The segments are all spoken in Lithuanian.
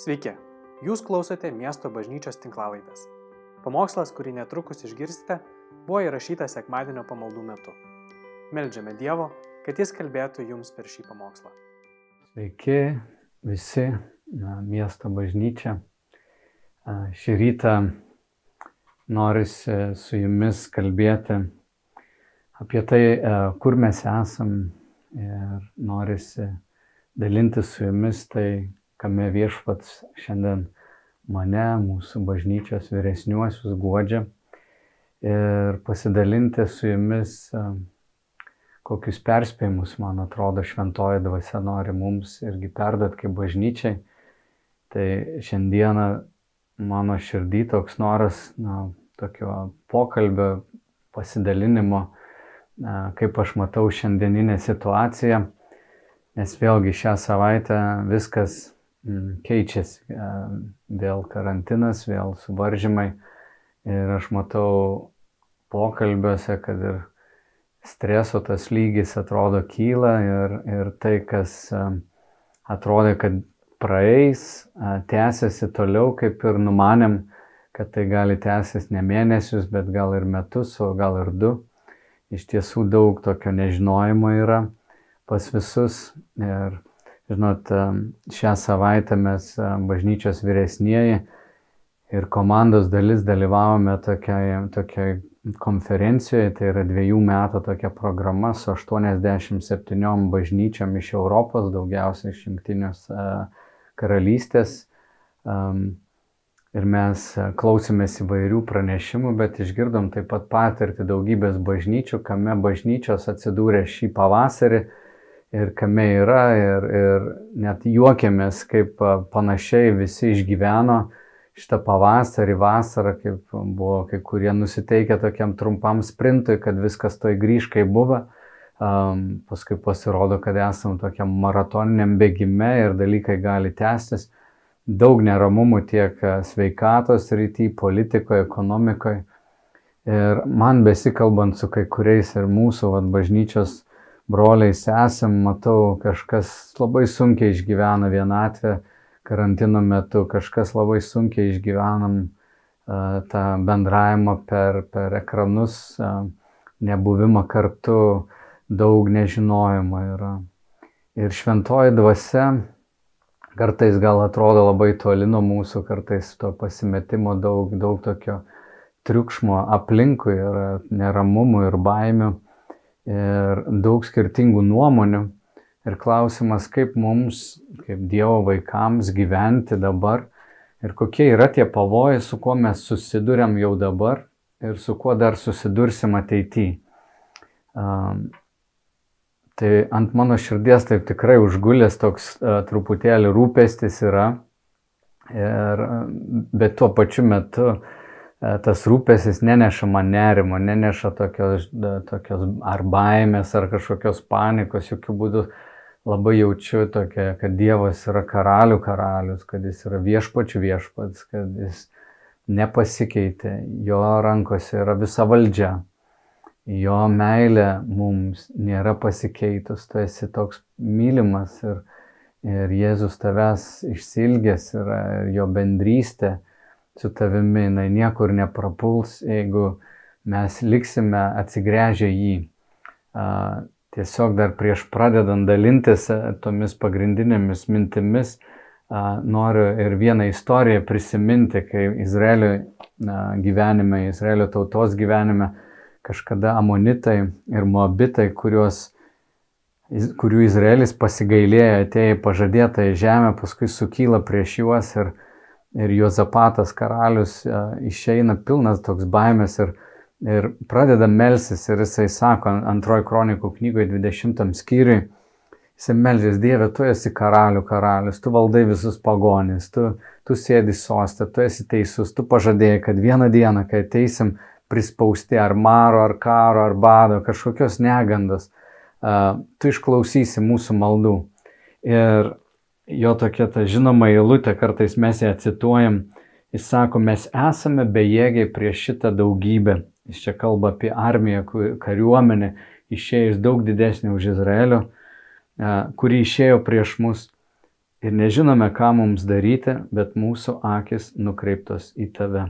Sveiki, jūs klausote miesto bažnyčios tinklavaitės. Pamokslas, kurį netrukus išgirsite, buvo įrašytas sekmadienio pamaldų metu. Meldžiame Dievo, kad Jis kalbėtų jums per šį pamokslą. Sveiki visi, na, miesto bažnyčia. Šį rytą norisi su jumis kalbėti apie tai, kur mes esam ir norisi dalinti su jumis tai, kame viešpats šiandien mane, mūsų bažnyčios vyresniuosius guodžia ir pasidalinti su jumis, kokius perspėjimus, man atrodo, šventoji dvasia nori mums irgi perduoti kaip bažnyčiai. Tai šiandieną mano širdį toks noras, na, tokio pokalbio, pasidalinimo, kaip aš matau šiandieninę situaciją, nes vėlgi šią savaitę viskas keičiasi, e, vėl karantinas, vėl suvaržymai ir aš matau pokalbiuose, kad ir streso tas lygis atrodo kyla ir, ir tai, kas e, atrodė, kad praeis, e, tęsiasi toliau, kaip ir numanėm, kad tai gali tęsis ne mėnesius, bet gal ir metus, o gal ir du. Iš tiesų daug tokio nežinojimo yra pas visus. Ir, žinot, e, šią savaitę mes bažnyčios vyresnieji ir komandos dalis dalyvavome tokiai, tokiai konferencijoje, tai yra dviejų metų tokia programa su 87 bažnyčiom iš Europos, daugiausiai iš Junktinės karalystės. Ir mes klausėmės įvairių pranešimų, bet išgirdom taip pat patirti daugybės bažnyčių, kame bažnyčios atsidūrė šį pavasarį ir kame yra ir, ir net juokėmės, kaip panašiai visi išgyveno šitą pavasarį, vasarą, kaip buvo kai kurie nusiteikę tokiam trumpam sprintui, kad viskas toj grįž kaip buvo. Um, paskui pasirodo, kad esam tokiam maratoniniam bėgime ir dalykai gali tęstis. Daug neramumų tiek sveikatos rytį, politikoje, ekonomikoje. Ir man besikalbant su kai kuriais ir mūsų vat, bažnyčios broliais esam, matau, kažkas labai sunkiai išgyvena vienatvę, karantino metu kažkas labai sunkiai išgyvenam tą bendravimą per, per ekranus, nebuvimą kartu, daug nežinojimo yra. Ir šventoji dvasia kartais gal atrodo labai toli nuo mūsų, kartais to pasimetimo daug, daug tokio triukšmo aplinkui ir neramumų ir baimių ir daug skirtingų nuomonių. Ir klausimas, kaip mums, kaip Dievo vaikams gyventi dabar ir kokie yra tie pavojai, su kuo mes susidurėm jau dabar ir su kuo dar susidursim ateityje. Um, tai ant mano širdies taip tikrai užgulęs toks uh, truputėlį rūpestis yra, ir, bet tuo pačiu metu uh, tas rūpesis neneša man nerimo, neneša tokios, tokios ar baimės, ar kažkokios panikos, jokių būdų. Labai jaučiu tokia, kad Dievas yra karalių karalius, kad jis yra viešpačių viešpats, kad jis nepasikeitė, jo rankose yra visa valdžia, jo meilė mums nėra pasikeitus, tu esi toks mylimas ir, ir Jėzus tavęs išsilgęs yra ir jo bendrystė su tavimi, jinai niekur neprapuls, jeigu mes liksime atsigręžę jį. Tiesiog dar prieš pradedant dalintis tomis pagrindinėmis mintimis, noriu ir vieną istoriją prisiminti, kai Izraelio gyvenime, Izraelio tautos gyvenime kažkada amonitai ir moabitai, kuriuos, kurių Izraelis pasigailėjo, atėjo į pažadėtąją žemę, paskui sukyla prieš juos ir, ir Jozapatas karalius išeina pilnas toks baimės ir, ir pradeda melsis ir jisai sako antroji kronikų knygoje 20 skyriui, jisai melžės Dieve, tu esi karalių karalius, tu valdai visus pagonys, tu, tu sėdi sostė, tu esi teisus, tu pažadėjai, kad vieną dieną, kai ateisim prispausti ar maro, ar karo, ar bado, kažkokios negandos, uh, tu išklausysi mūsų maldų. Ir jo tokia ta žinoma eilutė, kartais mes ją cituojam, jis sako, mes esame bejėgiai prieš šitą daugybę Jis čia kalba apie armiją, kariuomenę, išėjus daug didesnį už Izraelio, kuri išėjo prieš mus. ir nežinome, ką mums daryti, bet mūsų akis nukreiptos į tave.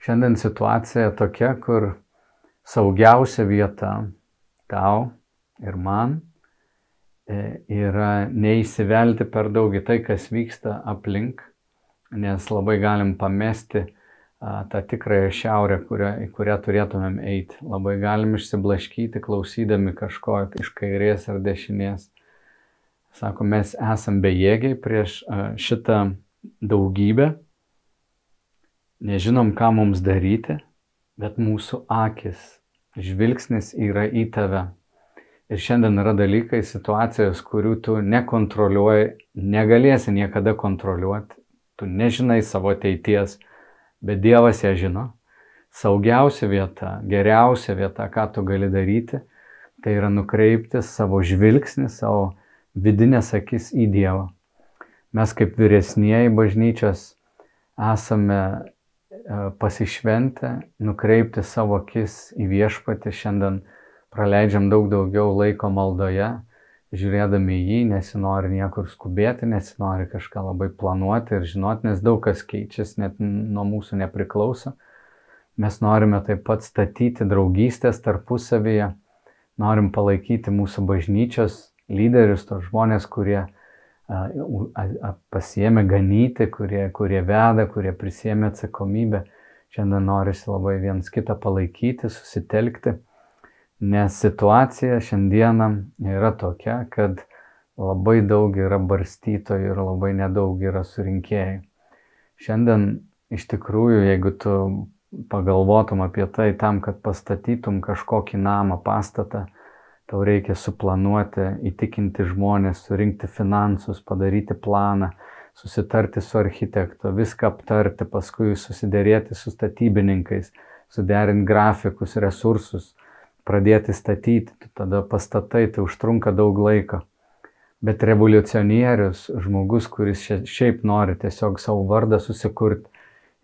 Šiandien situacija tokia, kur saugiausia vieta tau ir man yra neįsivelti per daug į tai, kas vyksta aplink, nes labai galim pamesti tą tikrąją šiaurę, kurią, į kurią turėtumėm eiti. Labai galim išsiblaškyti, klausydami kažko iš kairės ar dešinės. Sako, mes esam bejėgiai prieš šitą daugybę, nežinom, ką mums daryti, bet mūsų akis, žvilgsnis yra į tave. Ir šiandien yra dalykai, situacijos, kurių tu nekontroliuoji, negalėsi niekada kontroliuoti, tu nežinai savo ateities, bet Dievas ją žino. Saugiausia vieta, geriausia vieta, ką tu gali daryti, tai yra nukreipti savo žvilgsnį, savo vidinės akis į Dievą. Mes kaip vyresnieji bažnyčios esame e, pasišventę, nukreipti savo akis į viešpatį. Šiandien praleidžiam daug daugiau laiko maldoje, žiūrėdami į jį, nesinori niekur skubėti, nesinori kažką labai planuoti ir žinoti, nes daug kas keičiasi, net nuo mūsų nepriklauso. Mes norime taip pat statyti draugystės tarpusavyje, norim palaikyti mūsų bažnyčios lyderius, tos žmonės, kurie pasiemė ganyti, kurie, kurie veda, kurie prisėmė atsakomybę. Šiandien norisi labai viens kitą palaikyti, susitelkti Nes situacija šiandieną yra tokia, kad labai daug yra barstytojų ir labai nedaug yra surinkėjų. Šiandien iš tikrųjų, jeigu tu pagalvotum apie tai tam, kad pastatytum kažkokį namą, pastatą, tau reikia suplanuoti, įtikinti žmonės, surinkti finansus, padaryti planą, susitarti su architektu, viską aptarti, paskui susidėrėti su statybininkais, suderinti grafikus, resursus pradėti statyti, tada pastatai, tai užtrunka daug laiko. Bet revoliucionierius, žmogus, kuris šiaip nori tiesiog savo vardą susikurti,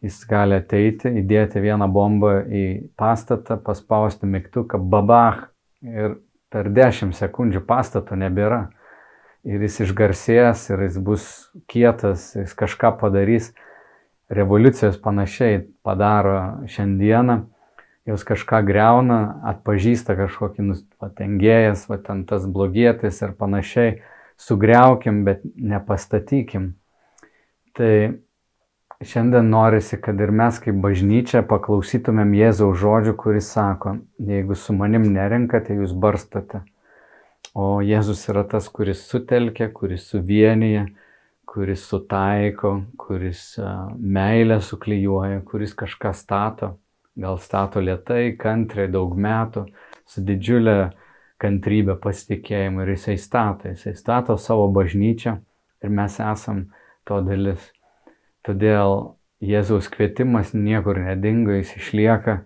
jis gali ateiti, įdėti vieną bombą į pastatą, paspausti mygtuką, babach ir per 10 sekundžių pastato nebėra. Ir jis išgarsės, ir jis bus kietas, jis kažką padarys. Revoliucijos panašiai padaro šiandieną jos kažką greuna, atpažįsta kažkokį patengėjas, va ten tas blogietis ir panašiai, sugriaukim, bet nepastatykim. Tai šiandien norisi, kad ir mes kaip bažnyčia paklausytumėm Jėzaus žodžių, kuris sako, jeigu su manim nerenkate, jūs barstate. O Jėzus yra tas, kuris sutelkia, kuris suvienyje, kuris sutaiko, kuris meilę suklyjuoja, kuris kažką stato gal stato lietai, kantriai, daug metų, su didžiulė kantrybė, pasitikėjimu ir jisai stato, jisai stato savo bažnyčią ir mes esam to dalis. Todėl Jėzaus kvietimas niekur nedingo, jis išlieka,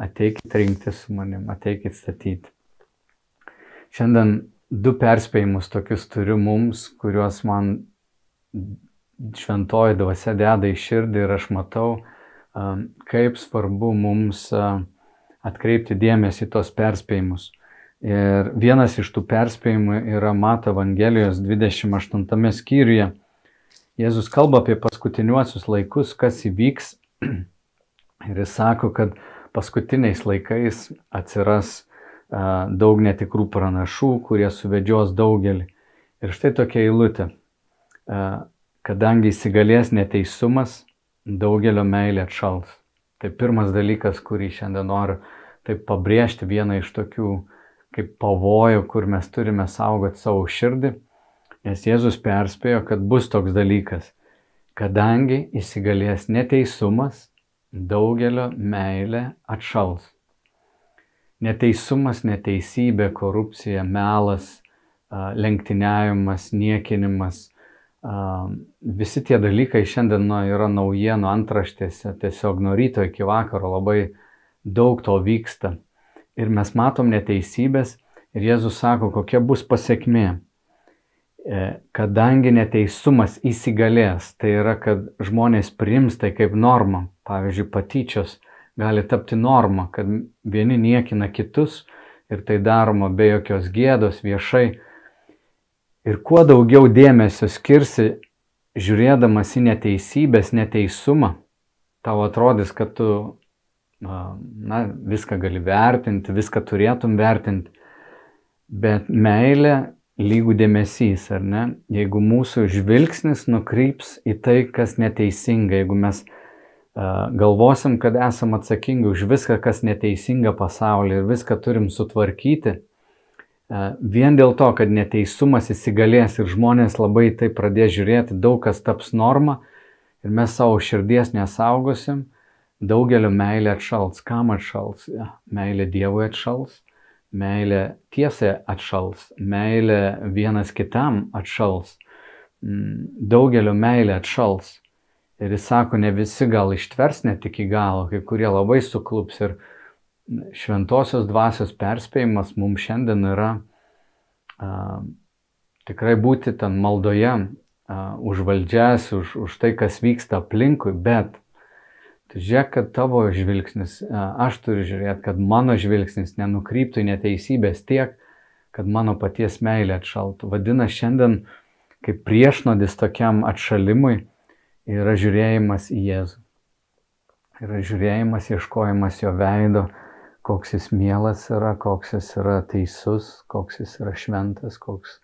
ateikit rinkti su manim, ateikit statyti. Šiandien du perspėjimus tokius turiu mums, kuriuos man šventoji dvasia deda į širdį ir aš matau, kaip svarbu mums atkreipti dėmesį tos perspėjimus. Ir vienas iš tų perspėjimų yra Mato Evangelijos 28 skyriuje. Jėzus kalba apie paskutiniuosius laikus, kas įvyks. Ir jis sako, kad paskutiniais laikais atsiras daug netikrų pranašų, kurie suvedžios daugelį. Ir štai tokia eilutė. Kadangi įsigalės neteisumas, daugelio meilė atšals. Tai pirmas dalykas, kurį šiandien noriu taip pabrėžti, vieną iš tokių kaip pavojų, kur mes turime saugoti savo širdį, nes Jėzus perspėjo, kad bus toks dalykas, kadangi įsigalės neteisumas, daugelio meilė atšals. Neteisumas, neteisybė, korupcija, melas, lenktyniavimas, niekinimas, visi tie dalykai šiandien nu, yra naujienų antraštėse, tiesiog nuo ryto iki vakaro labai daug to vyksta. Ir mes matom neteisybės ir Jėzus sako, kokia bus pasiekmė. E, kadangi neteisumas įsigalės, tai yra, kad žmonės priims tai kaip normą, pavyzdžiui, patyčios gali tapti norma, kad vieni niekina kitus ir tai daroma be jokios gėdos viešai, Ir kuo daugiau dėmesio skirsi žiūrėdamas į neteisybės, neteisumą, tau atrodys, kad tu na, viską gali vertinti, viską turėtum vertinti, bet meilė lygų dėmesys, ar ne? Jeigu mūsų žvilgsnis nukryps į tai, kas neteisinga, jeigu mes uh, galvosim, kad esam atsakingi už viską, kas neteisinga pasaulyje ir viską turim sutvarkyti, vien dėl to, kad neteisumas įsigalės ir žmonės labai tai pradės žiūrėti, daug kas taps norma ir mes savo širdies nesaugosim, daugelio meilė atšals. Kam atšals? Meilė Dievui atšals meilė tiesai atšals, meilė vienas kitam atšals, mm, daugelio meilė atšals. Ir jis sako, ne visi gal ištvers net iki galo, kai kurie labai suklups. Ir šventosios dvasios perspėjimas mums šiandien yra a, tikrai būti ten maldoje a, už valdžias, už, už tai, kas vyksta aplinkui, bet Tai žiūrėk, kad tavo žvilgsnis, aš turiu žiūrėti, kad mano žvilgsnis nenukryptų į neteisybės tiek, kad mano paties meilė atšaltų. Vadina šiandien kaip priešnodis tokiam atšalimui yra žiūrėjimas į Jėzų. Yra žiūrėjimas, ieškojimas jo veido, koks jis mielas yra, koks jis yra teisus, koks jis yra šventas, koks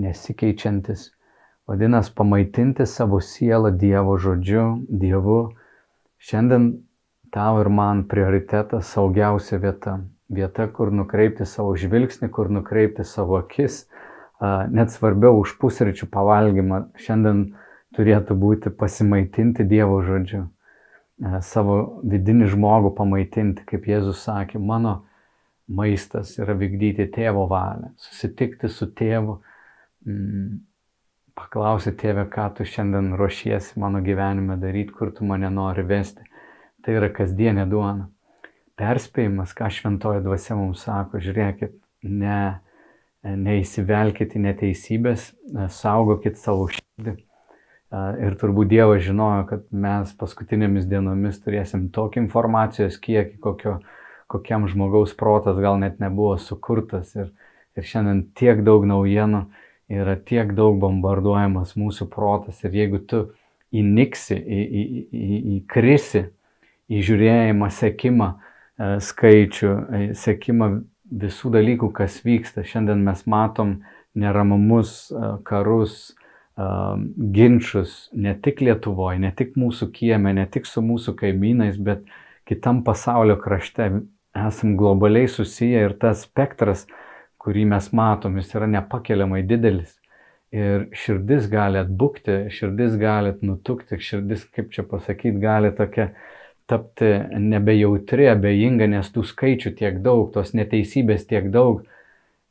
nesikeičiantis. Vadinasi, pamaitinti savo sielą Dievo žodžiu, Dievu Šiandien tau ir man prioritetas saugiausia vieta. Vieta, kur nukreipti savo žvilgsnį, kur nukreipti savo akis. Net svarbiau už pusryčių pavalgymą šiandien turėtų būti pasimaitinti Dievo žodžiu. Savo vidinį žmogų pamaitinti, kaip Jėzus sakė, mano maistas yra vykdyti tėvo valią, susitikti su tėvu, mm, paklausi tėvę, ką tu šiandien ruošiesi mano gyvenime daryti, kur tu mane nori vesti. Tai yra kasdienė duona. Perspėjimas, ką šventoji dvasia mums sako, žiūrėkit, ne, neįsivelkit į neteisybės, saugokit savo širdį. Ir turbūt Dievas žinojo, kad mes paskutinėmis dienomis turėsim tokį informacijos kiekį, kokio, kokiam žmogaus protas gal net nebuvo sukurtas. Ir, ir šiandien tiek daug naujienų yra tiek daug bombarduojamas mūsų protas ir jeigu tu įniksi, į, į, į, įkrisi į žiūrėjimą, sekimą e, skaičių, e, sekimą visų dalykų, kas vyksta. Šiandien mes matom neramumus, e, karus, ginčius ne tik Lietuvoje, ne tik mūsų kieme, ne tik su mūsų kaimynais, bet kitam pasaulio krašte esam globaliai susiję ir tas spektras kurį mes matom, jis yra nepakeliamai didelis. Ir širdis gali atbukti, širdis gali nutukti, širdis, kaip čia pasakyti, gali tokia tapti nebejautri, abejinga, nes tų skaičių tiek daug, tos neteisybės tiek daug,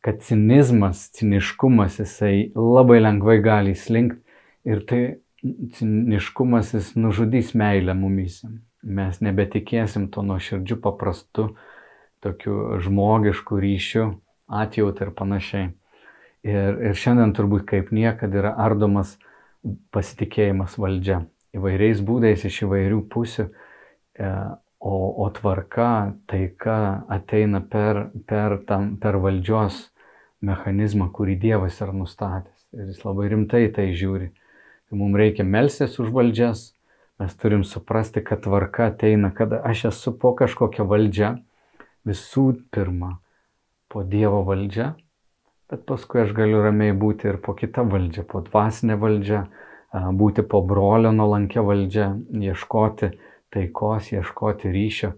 kad cinizmas, ciniškumas jisai labai lengvai gali slinkti ir tai ciniškumas jis nužudys meilę mumyse. Mes nebetikėsim to nuoširdžių paprastu, tokiu žmogišku ryšiu atjautą ir panašiai. Ir, ir šiandien turbūt kaip niekada yra ardomas pasitikėjimas valdžia įvairiais būdais iš įvairių pusių, e, o, o tvarka, taika ateina per, per, tam, per valdžios mechanizmą, kurį Dievas yra nustatęs. Ir jis labai rimtai tai žiūri. Tai mums reikia melstis už valdžias, mes turim suprasti, kad tvarka ateina, kad aš esu po kažkokią valdžią, visų pirma, po Dievo valdžia, bet paskui aš galiu ramiai būti ir po kitą valdžią, po dvasinę valdžią, būti po brolio nuolankę valdžią, ieškoti taikos, ieškoti ryšio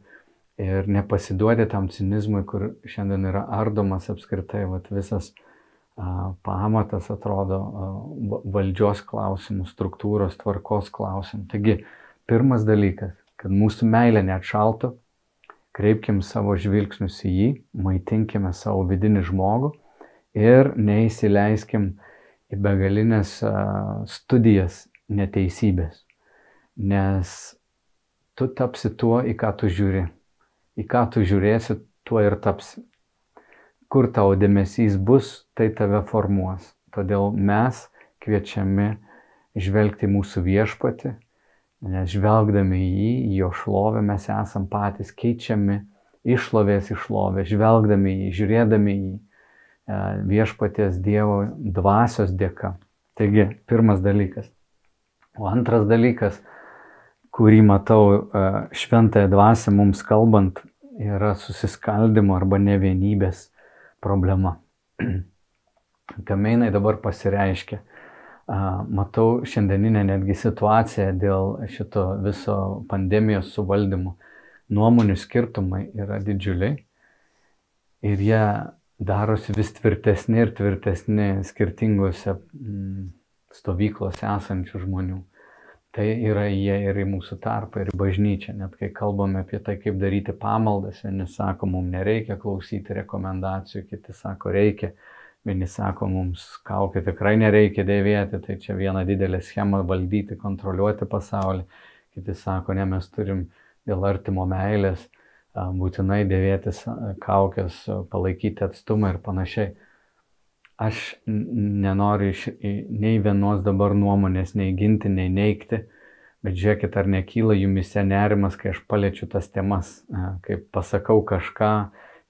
ir nepasiduoti tam cinizmui, kur šiandien yra ardomas apskritai vat, visas a, pamatas, atrodo, a, valdžios klausimų, struktūros, tvarkos klausimų. Taigi, pirmas dalykas, kad mūsų meilė neatšaltų, kreipkim savo žvilgsnius į jį, maitinkime savo vidinį žmogų ir neįsileiskim į begalinės studijas neteisybės. Nes tu tapsi tuo, į ką tu žiūri. Į ką tu žiūrėsi, tuo ir tapsi. Kur tavo dėmesys bus, tai tave formuos. Todėl mes kviečiami žvelgti mūsų viešpati, Nes žvelgdami į jį, į jo šlovę, mes esam patys keičiami išlovės išlovę, žvelgdami į jį, žiūrėdami į jį. viešpaties Dievo dvasios dėka. Taigi, pirmas dalykas. O antras dalykas, kurį matau e, šventąją dvasę mums kalbant, yra susiskaldimo arba nevienybės problema. Kame jinai dabar pasireiškia? Matau šiandieninę netgi situaciją dėl šito viso pandemijos suvaldymo. Nuomonių skirtumai yra didžiuliai ir jie darosi vis tvirtesni ir tvirtesni skirtingose mm, stovyklose esančių žmonių. Tai yra jie ir į mūsų tarpą, ir į bažnyčią. Net kai kalbame apie tai, kaip daryti pamaldas, vieni sako, mums nereikia klausyti rekomendacijų, kiti sako, reikia. Vieni sako, mums kaukė tikrai nereikia dėvėti, tai čia viena didelė schema valdyti, kontroliuoti pasaulį. Kiti sako, ne, mes turim dėl artimo meilės būtinai dėvėtis kaukės, palaikyti atstumą ir panašiai. Aš nenoriu iš, nei vienos dabar nuomonės nei ginti, nei neikti, bet žiūrėkit, ar nekyla jumise nerimas, kai aš paliečiu tas temas, kai pasakau kažką,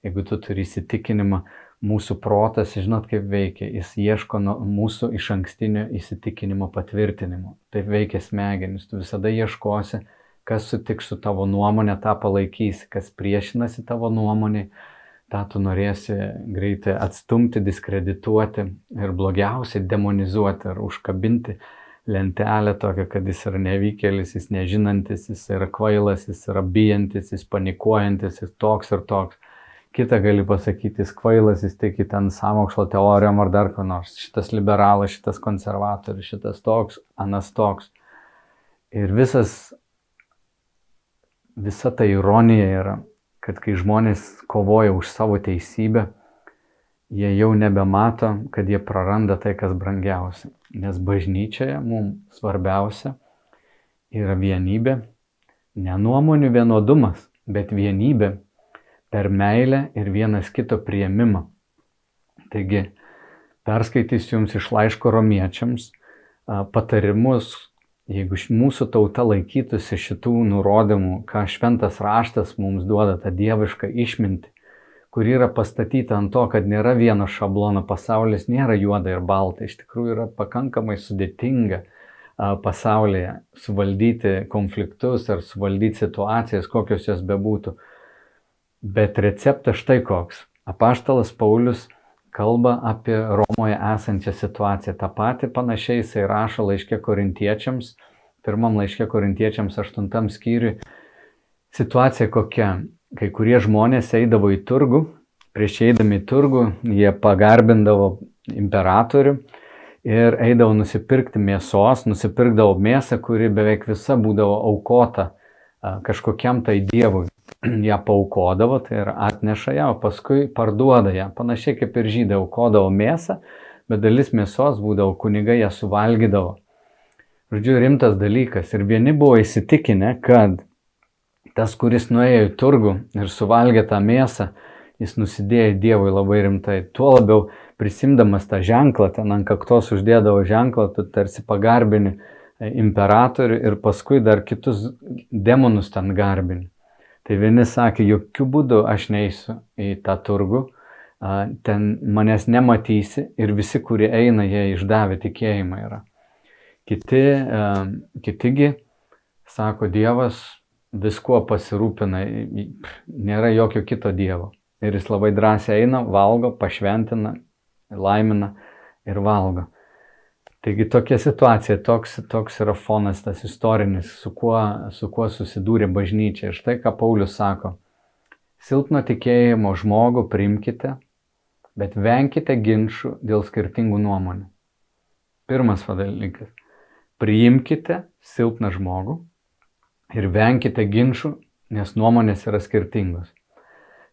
jeigu tu turi įsitikinimą, mūsų protas, žinot, kaip veikia, jis ieško mūsų iš ankstinio įsitikinimo patvirtinimo. Taip veikia smegenis, tu visada ieškosi, kas sutiks su tavo nuomonė, tą palaikysi, kas priešinasi tavo nuomonė, tą tu norėsi greitai atstumti, diskredituoti ir blogiausiai demonizuoti ar užkabinti lentelę tokią, kad jis yra nevykėlis, jis nežinantis, jis yra kvailas, jis yra bijantis, jis panikuojantis, jis toks ir toks. Kita gali pasakyti, jis kvailas, jis tiki ten samokslo teorijom ar dar ko nors. Šitas liberalas, šitas konservatorius, šitas toks, anas toks. Ir visas visa ta ironija yra, kad kai žmonės kovoja už savo teisybę, jie jau nebemato, kad jie praranda tai, kas brangiausia. Nes bažnyčioje mums svarbiausia yra vienybė, ne nuomonių vienodumas, bet vienybė per meilę ir vienas kito prieimimą. Taigi, perskaitysiu Jums iš laiško romiečiams patarimus, Jeigu mūsų tauta laikytųsi šitų nurodymų, ką šventas raštas mums duoda, tą dievišką išmintį, kur yra pastatyta ant to, kad nėra vieno šablono, pasaulis nėra juoda ir balta, iš tikrųjų yra pakankamai sudėtinga pasaulyje suvaldyti konfliktus ar suvaldyti situacijas, kokios jos bebūtų. Bet receptas štai koks. Apaštalas Paulius kalba apie Romoje esančią situaciją. Ta pati panašiai jisai rašo laiškė korintiečiams, pirmam laiškė korintiečiams aštuntam skyriui. Situacija kokia? Kai kurie žmonės eidavo į turgų, prieš eidami į turgų jie pagarbindavo imperatorių ir eidavo nusipirkti mėsos, nusipirkdavo mėsą, kuri beveik visa būdavo aukota kažkokiam tai dievui. ją paukodavo, tai yra atneša ją, o paskui parduoda ją. Panašiai kaip ir žydai aukodavo mėsą, bet dalis mėsos būdavo, kunigai ją suvalgydavo. Žodžiu, rimtas dalykas. Ir vieni buvo įsitikinę, kad tas, kuris nuėjo į turgų ir suvalgė tą mėsą, jis nusidėjo Dievui labai rimtai. Tuo labiau prisimdamas tą ženklą, ten ant kaktos uždėdavo ženklą, tu tarsi pagarbini imperatorių ir paskui dar kitus demonus ten garbini. Tai vieni sakė, jokių būdų aš neįsiu į tą turgų, ten manęs nematysi ir visi, kurie eina, jie išdavė tikėjimą yra. Kiti, kitigi sako, Dievas viskuo pasirūpina, nėra jokio kito Dievo. Ir jis labai drąsiai eina, valgo, pašventina, laimina ir valgo. Taigi tokia situacija, toks, toks yra fonas tas istorinis, su kuo, su kuo susidūrė bažnyčia. Ir štai ką Paulius sako. Silpno tikėjimo žmogų priimkite, bet venkite ginčių dėl skirtingų nuomonių. Pirmas dalykas. Priimkite silpną žmogų ir venkite ginčių, nes nuomonės yra skirtingos.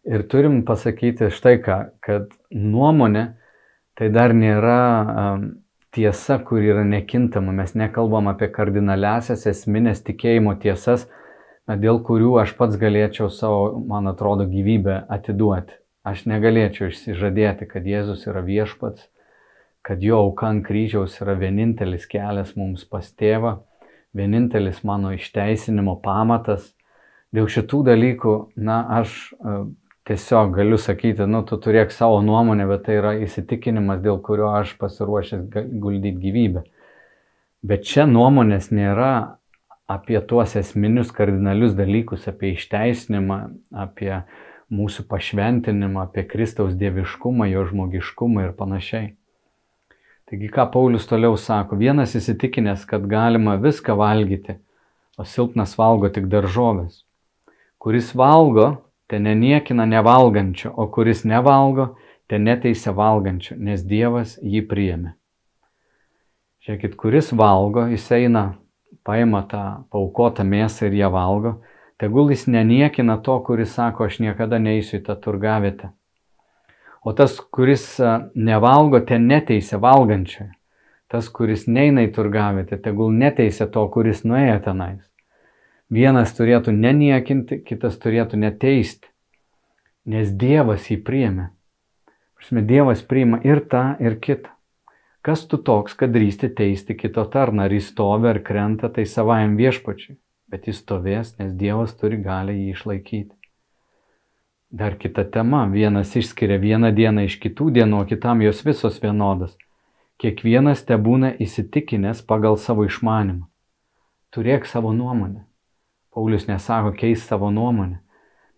Ir turim pasakyti štai ką, kad nuomonė tai dar nėra um, tiesa, kur yra nekintama. Mes nekalbam apie kardinaliasias esminės tikėjimo tiesas, dėl kurių aš pats galėčiau savo, man atrodo, gyvybę atiduoti. Aš negalėčiau išsižadėti, kad Jėzus yra viešpats, kad jo auka ant kryžiaus yra vienintelis kelias mums pas tėvą, vienintelis mano išteisinimo pamatas. Dėl šitų dalykų, na, aš tiesiog galiu sakyti, nu, tu turėk savo nuomonę, bet tai yra įsitikinimas, dėl kurio aš pasiruošęs guldyti gyvybę. Bet čia nuomonės nėra apie tuos esminius kardinalius dalykus, apie išteisinimą, apie mūsų pašventinimą, apie Kristaus dieviškumą, jo žmogiškumą ir panašiai. Taigi ką Paulius toliau sako, vienas įsitikinęs, kad galima viską valgyti, o silpnas valgo tik daržovės. Kuris valgo, te neniekina nevalgančio, o kuris nevalgo, te neteisia valgančio, nes Dievas jį priėmė. Žiūrėkit, kuris valgo, jis eina, paima tą paukotą mėsą ir ją valgo, tegul jis neniekina to, kuris sako, aš niekada neįsiu į tą turgavietę O tas, kuris nevalgo, ten neteisė valgančiojo. Tas, kuris neina į turgavietę, tegul neteisė to, kuris nuėjo tenais. Vienas turėtų neniekinti, kitas turėtų neteisti. Nes Dievas jį priėmė. Prasme, Dievas priima ir tą, ir kitą. Kas tu toks, kad drįsti teisti kito tarną, ar jis stovi ar krenta, tai savajam viešpačiui. Bet jis stovės, nes Dievas turi galę jį išlaikyti. Dar kita tema. Vienas išskiria vieną dieną iš kitų dienų, o kitam jos visos vienodas. Kiekvienas te būna įsitikinęs pagal savo išmanimą. Turėk savo nuomonę. Paulius nesako keis savo nuomonę,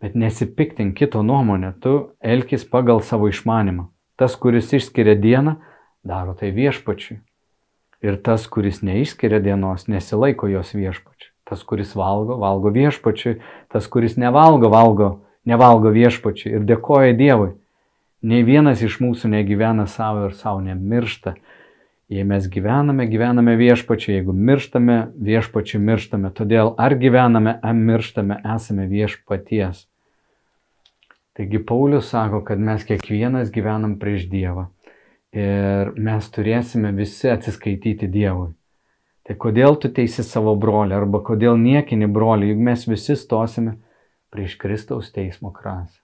bet nesipiktink kito nuomonę, tu elkis pagal savo išmanimą. Tas, kuris išskiria dieną, daro tai viešpačiui. Ir tas, kuris neišskiria dienos, nesilaiko jos viešpačiui. Tas, kuris valgo, valgo viešpačiui. Tas, kuris nevalgo, valgo nevalgo viešpačiui ir dėkoja Dievui. Nei vienas iš mūsų negyvena savo ir savo nemiršta. Jei mes gyvename, gyvename viešpačiu, jeigu mirštame, viešpačiu mirštame. Todėl ar gyvename, ar mirštame, esame viešpaties. Taigi Paulius sako, kad mes kiekvienas gyvenam prieš Dievą ir mes turėsime visi atsiskaityti Dievui. Tai kodėl tu teisi savo brolį arba kodėl niekini brolį, juk mes visi stosime prieš Kristaus teismo krasą.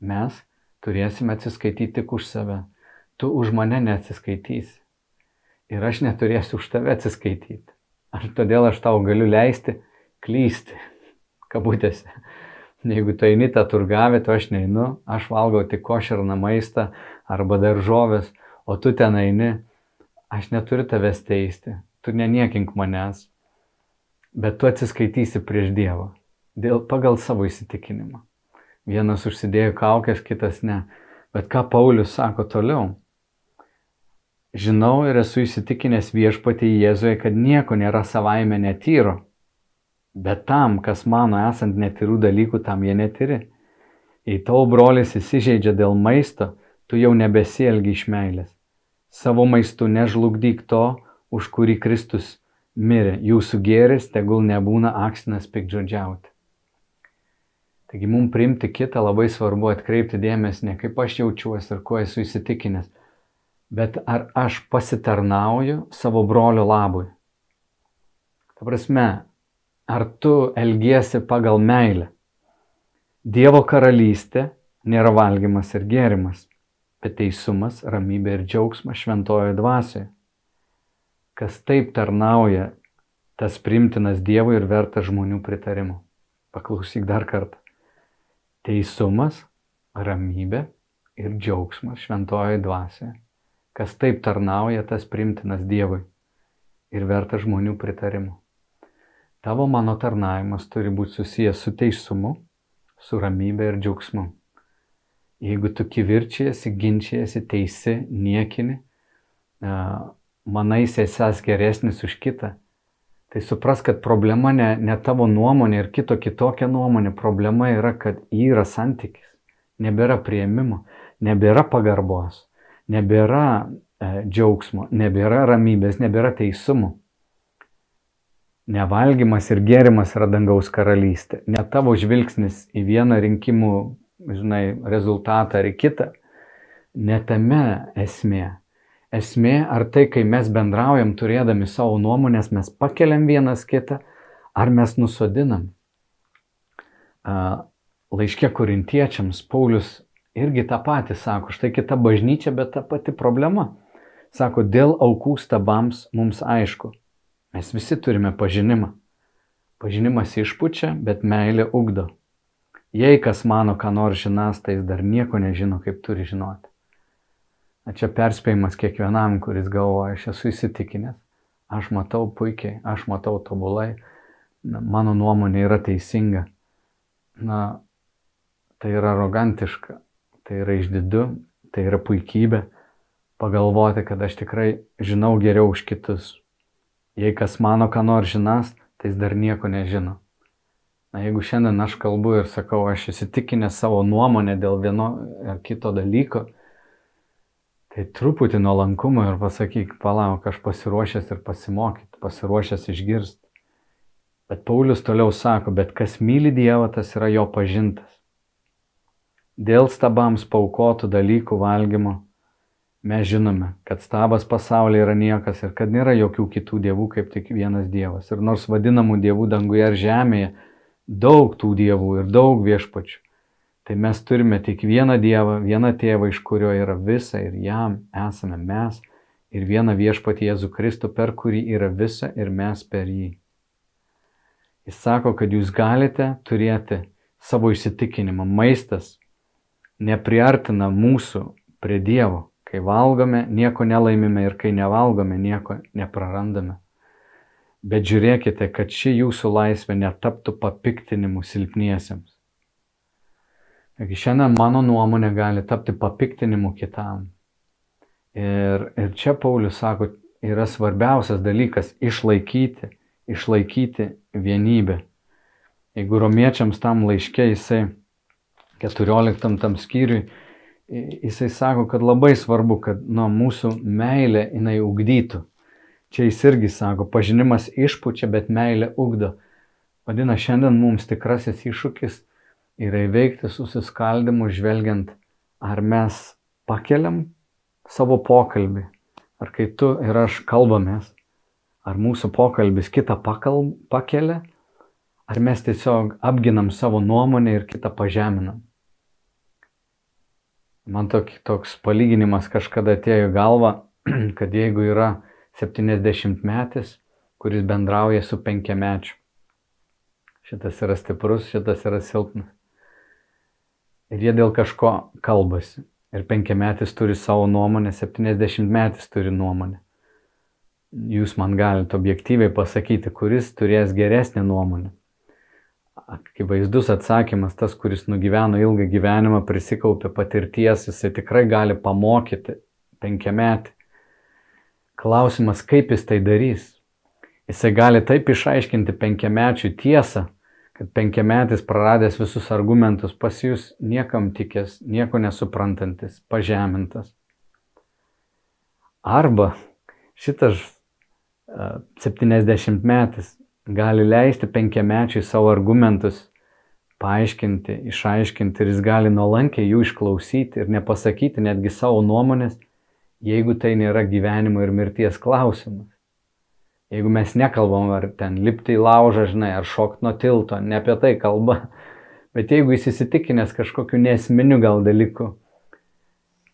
Mes turėsime atsiskaityti tik už save. Tu už mane neatsiskaitysi. Ir aš neturėsiu už tave atsiskaityti. Ar todėl aš tau galiu leisti klysti, kabutėse. Jeigu tu eini tą turgavę, tu aš neinu, aš valgau tik košerną maistą arba daržovės, o tu ten eini, aš neturiu tavęs teisti, tu neniekink manęs, bet tu atsiskaitysi prieš Dievą dėl pagal savo įsitikinimą. Vienas užsidėjo kaukės, kitas ne. Bet ką Paulius sako toliau? Žinau ir esu įsitikinęs viešpatį Jėzuje, kad nieko nėra savaime netyro. Bet tam, kas mano esant netyrų dalykų, tam jie netyri. Jei tavo brolis įsižeidžia dėl maisto, tu jau nebesielgi iš meilės. Savo maistu nežlugdyk to, už kurį Kristus mirė. Jūsų gėris tegul nebūna aksinas pikdžodžiauti. Taigi mums priimti kitą labai svarbu atkreipti dėmesį ne kaip aš jaučiuosi ir kuo esu įsitikinęs, bet ar aš pasitarnauju savo brolio labui. Ta prasme, ar tu elgiesi pagal meilę. Dievo karalystė nėra valgymas ir gėrimas, bet teisumas, ramybė ir džiaugsmas šventojoje dvasioje. Kas taip tarnauja, tas primtinas Dievui ir vertas žmonių pritarimo. Paklausyk dar kartą teisumas, ramybė ir džiaugsmas šventojoje dvasioje. Kas taip tarnauja, tas primtinas Dievui ir verta žmonių pritarimo. Tavo mano tarnavimas turi būti susijęs su teisumu, su ramybė ir džiaugsmu. Jeigu tu kivirčiasi, ginčiasi, teisi, niekini, manai esęs geresnis už kitą, Tai supras, kad problema ne, ne tavo nuomonė ir kito kitokia nuomonė, problema yra, kad yra santykis, nebėra prieimimo, nebėra pagarbos, nebėra e, džiaugsmo, nebėra ramybės, nebėra teisumo. Nevalgymas ir gėrimas yra dangaus karalystė. Ne tavo žvilgsnis į vieną rinkimų, žinai, rezultatą ar į kitą. Ne tame esmė esmė, ar tai, kai mes bendraujam turėdami savo nuomonės, mes pakeliam vienas kitą, ar mes nusodinam. Laiškė korintiečiams Paulius irgi tą patį sako, štai kita bažnyčia, bet ta pati problema. Sako, dėl aukų stabams mums aišku, mes visi turime pažinimą. Pažinimas išpučia, bet meilė ugdo. Jei kas mano, ką nors žinas, tai jis dar nieko nežino, kaip turi žinoti. Na čia perspėjimas kiekvienam, kuris galvoja, aš esu įsitikinęs, aš matau puikiai, aš matau tobulai, na, mano nuomonė yra teisinga. Na, tai yra arogantiška, tai yra išdidu, tai yra puikybė pagalvoti, kad aš tikrai žinau geriau už kitus. Jei kas mano, ką nors žinas, tai jis dar nieko nežino. Na, jeigu šiandien aš kalbu ir sakau, aš įsitikinęs savo nuomonę dėl vieno ar kito dalyko, tai truputį nuolankumo ir pasakyk, palauk, aš pasiruošęs ir pasimokyti, pasiruošęs išgirsti. Bet Paulius toliau sako, bet kas myli Dievą, tas yra jo pažintas. Dėl stabams paukotų dalykų valgymo mes žinome, kad stabas pasaulyje yra niekas ir kad nėra jokių kitų dievų kaip tik vienas Dievas. Ir nors vadinamų dievų danguje ar žemėje, daug tų dievų ir daug viešpačių. Tai mes turime tik vieną Dievą, vieną Tėvą, iš kurio yra visa ir jam esame mes ir vieną viešpatį Jėzų Kristų, per kurį yra visa ir mes per jį. Jis sako, kad jūs galite turėti savo įsitikinimą. Maistas nepriartina mūsų prie Dievo. Kai valgome, nieko nelaimime ir kai nevalgome, nieko neprarandame. Bet žiūrėkite, kad ši jūsų laisvė netaptų papiktinimu silpniesiems. Taigi šiandien mano nuomonė gali tapti papiktinimu kitam. Ir, ir čia Paulius sako, yra svarbiausias dalykas išlaikyti, išlaikyti vienybę. Jeigu romiečiams tam laiškė jisai 14 tam skyriui, jisai sako, kad labai svarbu, kad nuo mūsų meilė jinai ugdytų Čia jis irgi sako, pažinimas išpučia, bet meilė ugdo. Vadina, šiandien mums tikrasis iššūkis yra įveikti susiskaldimus, žvelgiant, ar mes pakeliam savo pokalbį, ar kai tu ir aš kalbamės, ar mūsų pokalbis kitą pakalb, pakelia, ar mes tiesiog apginam savo nuomonę ir kitą pažeminam. Man tok, toks palyginimas kažkada atėjo į galvą, kad jeigu yra 70 metis, kuris bendrauja su penkiamečiu. Šitas yra stiprus, šitas yra silpnas. Ir jie dėl kažko kalbasi. Ir penkiametis turi savo nuomonę, 70 metis turi nuomonę. Jūs man galite objektyviai pasakyti, kuris turės geresnę nuomonę. Akivaizdus atsakymas, tas, kuris nugyveno ilgą gyvenimą, prisikaupė patirties, jisai tikrai gali pamokyti penkiametį. Klausimas, kaip jis tai darys. Jisai gali taip išaiškinti penkiamečiui tiesą, kad penkiametis praradęs visus argumentus pasijus niekam tikęs, nieko nesuprantantis, pažemintas. Arba šitas 70 metis gali leisti penkiamečiui savo argumentus paaiškinti, išaiškinti ir jis gali nuolankiai jų išklausyti ir nepasakyti netgi savo nuomonės, jeigu tai nėra gyvenimo ir mirties klausimas. Jeigu mes nekalbam, ar ten lipti į laužą, žinai, ar šokti nuo tilto, ne apie tai kalba, bet jeigu jis įsitikinęs kažkokiu nesminiu gal dalyku,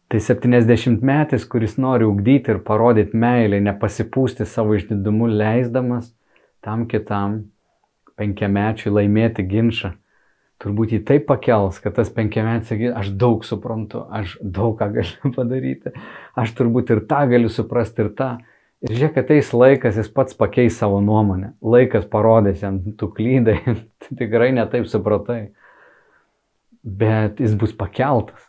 tai 70 metais, kuris nori ugdyti ir parodyti meilę, nepasipūsti savo išdidumu, leisdamas tam kitam penkiamečiui laimėti ginčą, turbūt jį taip pakels, kad tas penkiametis sakys, aš daug suprantu, aš daug ką galiu padaryti, aš turbūt ir tą galiu suprasti ir tą. Ir žiūrėk, ateis laikas, jis pats pakeis savo nuomonę. Laikas parodys jam, tu klydai, tikrai netaip supratai. Bet jis bus pakeltas.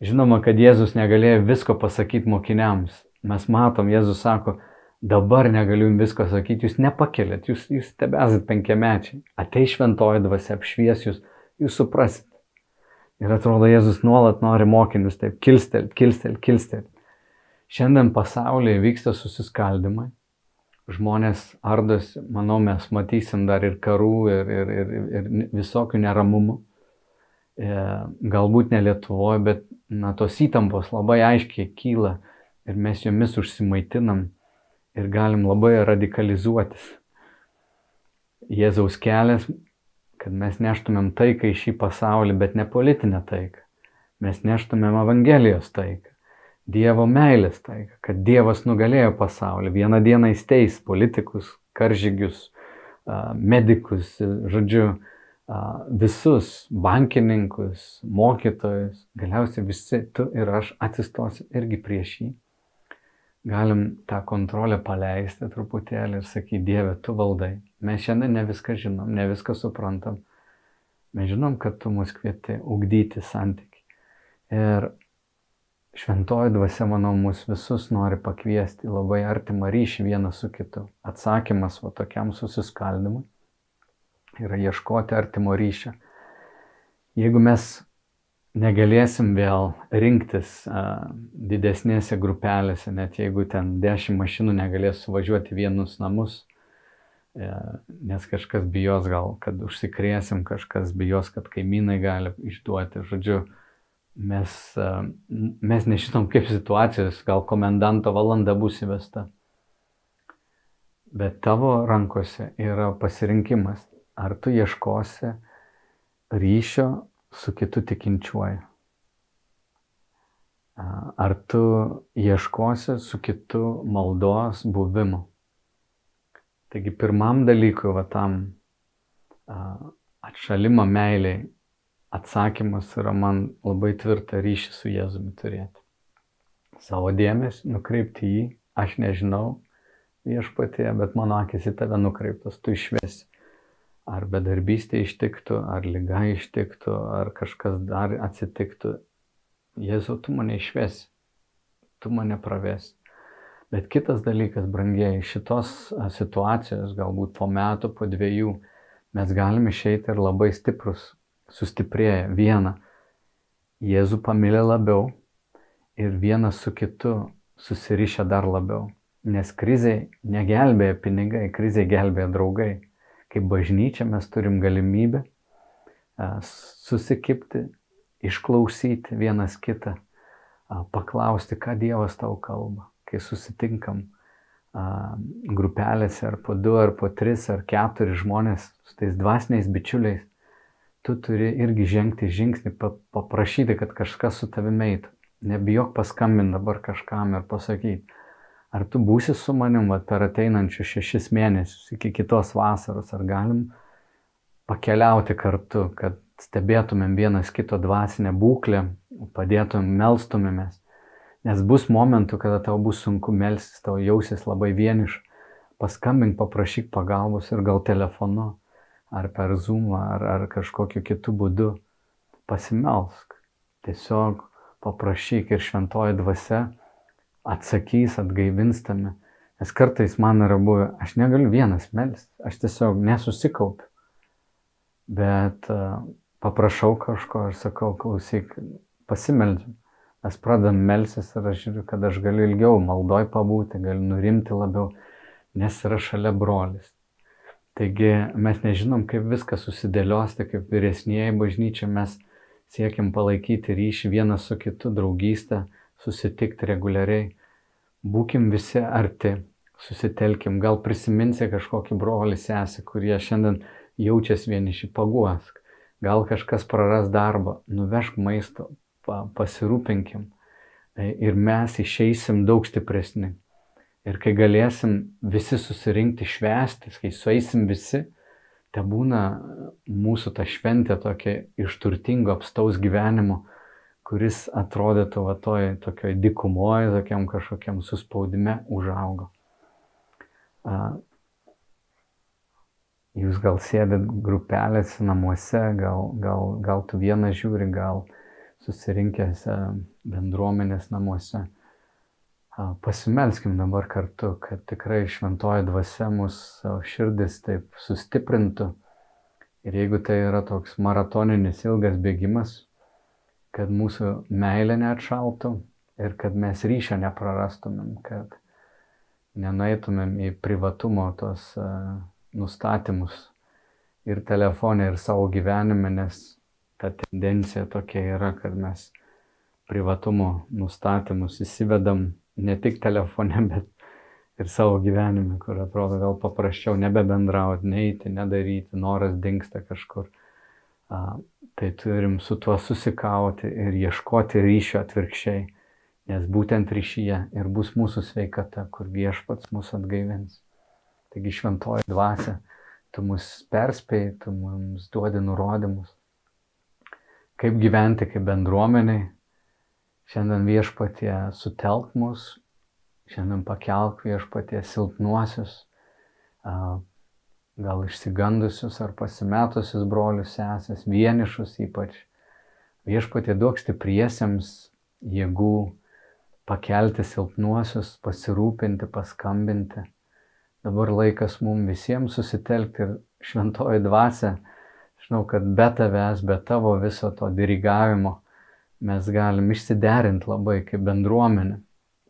Žinoma, kad Jėzus negalėjo visko pasakyti mokiniams. Mes matom, Jėzus sako, dabar negaliu jums visko sakyti, jūs nepakelėt, jūs, jūs tebesat penkiamečiai. Atei šventoji dvasia apšvies jūs, jūs suprasit. Ir atrodo, Jėzus nuolat nori mokinius taip kilstelti, kilstelti, kilstelti. Šiandien pasaulyje vyksta susiskaldimai. Žmonės ardosi, manau, mes matysim dar ir karų, ir, ir, ir, ir visokių neramumų. E, galbūt ne Lietuvoje, bet na, tos įtampos labai aiškiai kyla ir mes jomis užsimaitinam ir galim labai radikalizuotis. Jėzaus kelias, kad mes neštumėm taiką į šį pasaulį, bet ne politinę taiką. Mes neštumėm Evangelijos taiką, Dievo meilės taiką, kad Dievas nugalėjo pasaulį. Vieną dieną įsteis politikus, karžygius, medikus, žodžiu, visus bankininkus, mokytojus, galiausiai visi tu ir aš atsistosim irgi prieš jį. Galim tą kontrolę paleisti truputėlį ir sakyti, Dieve, tu valdai. Mes šiandien ne viską žinom, ne viską suprantam. Mes žinom, kad tu mus kvieti ugdyti santyki. Ir šventoji dvasia, manau, mus visus nori pakviesti labai artimą ryšį vienas su kitu. Atsakymas va tokiam susiskaldimui yra ieškoti artimo ryšio. Jeigu mes negalėsim vėl rinktis a, didesnėse grupelėse, net jeigu ten dešimt mašinų negalės suvažiuoti vienus namus, e, nes kažkas bijos gal, kad užsikrėsim, kažkas bijos, kad kaimynai gali išduoti. Žodžiu, mes, a, mes nežinom, kaip situacijos, gal komendanto valanda bus įvesta. Bet tavo rankose yra pasirinkimas ar tu ieškosi ryšio su kitu tikinčiuoju. Ar tu ieškosi su kitu maldos buvimu. Taigi pirmam dalykui, va tam atšalimo meiliai, atsakymas yra man labai tvirtą ryšį su Jėzumi turėti. Savo dėmesį nukreipti į jį, aš nežinau viešpatėje, bet mano akis į tave nukreiptas, tu išvesi ar bedarbystė ištiktų, ar lyga ištiktų, ar kažkas dar atsitiktų. Jėzau, tu mane išvesi, tu mane pravesi. Bet kitas dalykas, brangiai, šitos situacijos, galbūt po metų, po dviejų, mes galime išeiti ir labai stiprus, sustiprėję vieną. Jėzų pamilė labiau ir vienas su kitu susirišę dar labiau. Nes krizai negelbėja pinigai, krizai gelbėja draugai kaip bažnyčia mes turim galimybę susikipti, išklausyti vienas kitą, paklausti, ką Dievas tau kalba, kai susitinkam grupelėse ar po du, ar po tris, ar keturi žmonės su tais dvasiniais bičiuliais, tu turi irgi žengti žingsnį, paprašyti, kad kažkas su tavimi eitų. Nebijok paskambinti dabar kažkam ir pasakyti, ar tu būsi su manim va, per ateinančius šešis mėnesius iki kitos vasaros, ar galim pakeliauti kartu, kad stebėtumėm vienas kito dvasinę būklę, padėtumėm, melstumėmės. Nes bus momentų, kada tau bus sunku melstis, tau jausis labai vieniš, paskambink, paprašyk pagalbos ir gal telefonu, ar per Zoom, ar, ar kažkokiu kitu būdu. Pasimelsk, tiesiog paprašyk ir šventoji dvasia atsakys, atgaivins tame. Nes kartais man yra buvę, aš negaliu vienas melsti, aš tiesiog nesusikaupiu. Bet uh, paprašau kažko ir sakau, klausyk, pasimeldžiam. Mes pradam melsis ir aš žiūriu, kad aš galiu ilgiau maldoj pabūti, galiu nurimti labiau, nes yra šalia brolis. Taigi mes nežinom, kaip viskas susidėlios, tai kaip vyresnėje bažnyčia mes siekiam palaikyti ryšį vienas su kitu, draugystę, susitikti reguliariai būkim visi arti, susitelkim, gal prisiminsi kažkokį brolį sesę, kurie šiandien jaučiasi vieniši, paguosk, gal kažkas praras darbą, nuvežk maisto, pa, pasirūpinkim. E, ir mes išeisim daug stipresni. Ir kai galėsim visi susirinkti švęsti, kai sueisim visi, te būna mūsų ta šventė tokia iš turtingo apstaus gyvenimo, kuris atrodytų va toj tokioj dikumoje, tokiam kažkokiam suspaudime užaugo. Jūs gal sėdit grupelėse namuose, gal, gal, gal tu vieną žiūri, gal susirinkęs bendruomenės namuose. Pasimelskim dabar kartu, kad tikrai šventoji dvasia mūsų širdis taip sustiprintų. Ir jeigu tai yra toks maratoninis ilgas bėgimas, kad mūsų meilė neatšaltų ir kad mes ryšio neprarastumėm, kad nenueitumėm į privatumo tos uh, nustatymus ir telefonė, ir savo gyvenime, nes ta tendencija tokia yra, kad mes privatumo nustatymus įsivedam ne tik telefone, bet ir savo gyvenime, kur atrodo gal paprasčiau nebebendrauti, neiti, nedaryti, noras dinksta kažkur. Tai turim su tuo susikauti ir ieškoti ryšio atvirkščiai, nes būtent ryšyje ir bus mūsų sveikata, kur viešpats mūsų atgaivins. Taigi šventoji dvasia tu mus perspėjai, tu mums duodi nurodymus, kaip gyventi kaip bendruomeniai. Šiandien viešpatie sutelk mus, šiandien pakelk viešpatie silpnuosius, gal išsigandusius ar pasimetusius brolius sesės, vienišus ypač. Viešpatie duok stipriesiems jėgų pakelti silpnuosius, pasirūpinti, paskambinti dabar laikas mums visiems susitelkti ir šventoji dvasia, žinau, kad be tavęs, be tavo viso to dirigavimo mes galim išsiderinti labai kaip bendruomenė.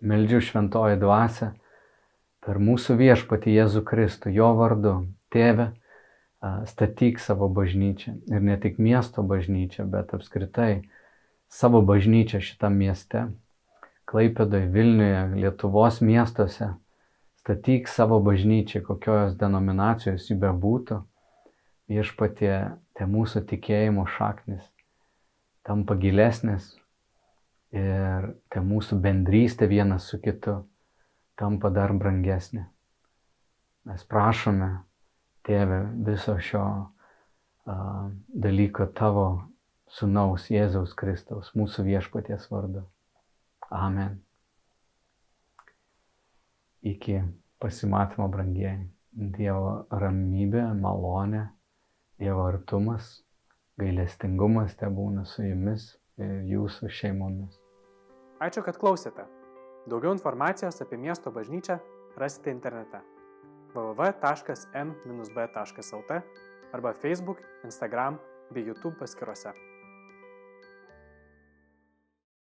Meldžiu šventoji dvasia per mūsų viešpatį Jėzų Kristų, jo vardu, tėve, statyk savo bažnyčią. Ir ne tik miesto bažnyčią, bet apskritai savo bažnyčią šitam mieste, Klaipėdoje, Vilniuje, Lietuvos miestuose. Statyk savo bažnyčią, kokios denominacijos jį bebūtų, viešpatie, te mūsų tikėjimo šaknis tampa gilesnis ir te mūsų bendrystė vienas su kitu tampa dar brangesnė. Mes prašome, tėve, viso šio uh, dalyko tavo sunaus Jėzaus Kristaus, mūsų viešpaties vardu. Amen iki pasimatymo brangieji. Dievo ramybė, malonė, Dievo artumas, gailestingumas te būna su jumis ir jūsų šeimomis. Ačiū, kad klausėte. Daugiau informacijos apie miesto bažnyčią rasite internete www.m-b.lt arba Facebook, Instagram bei YouTube paskiruose.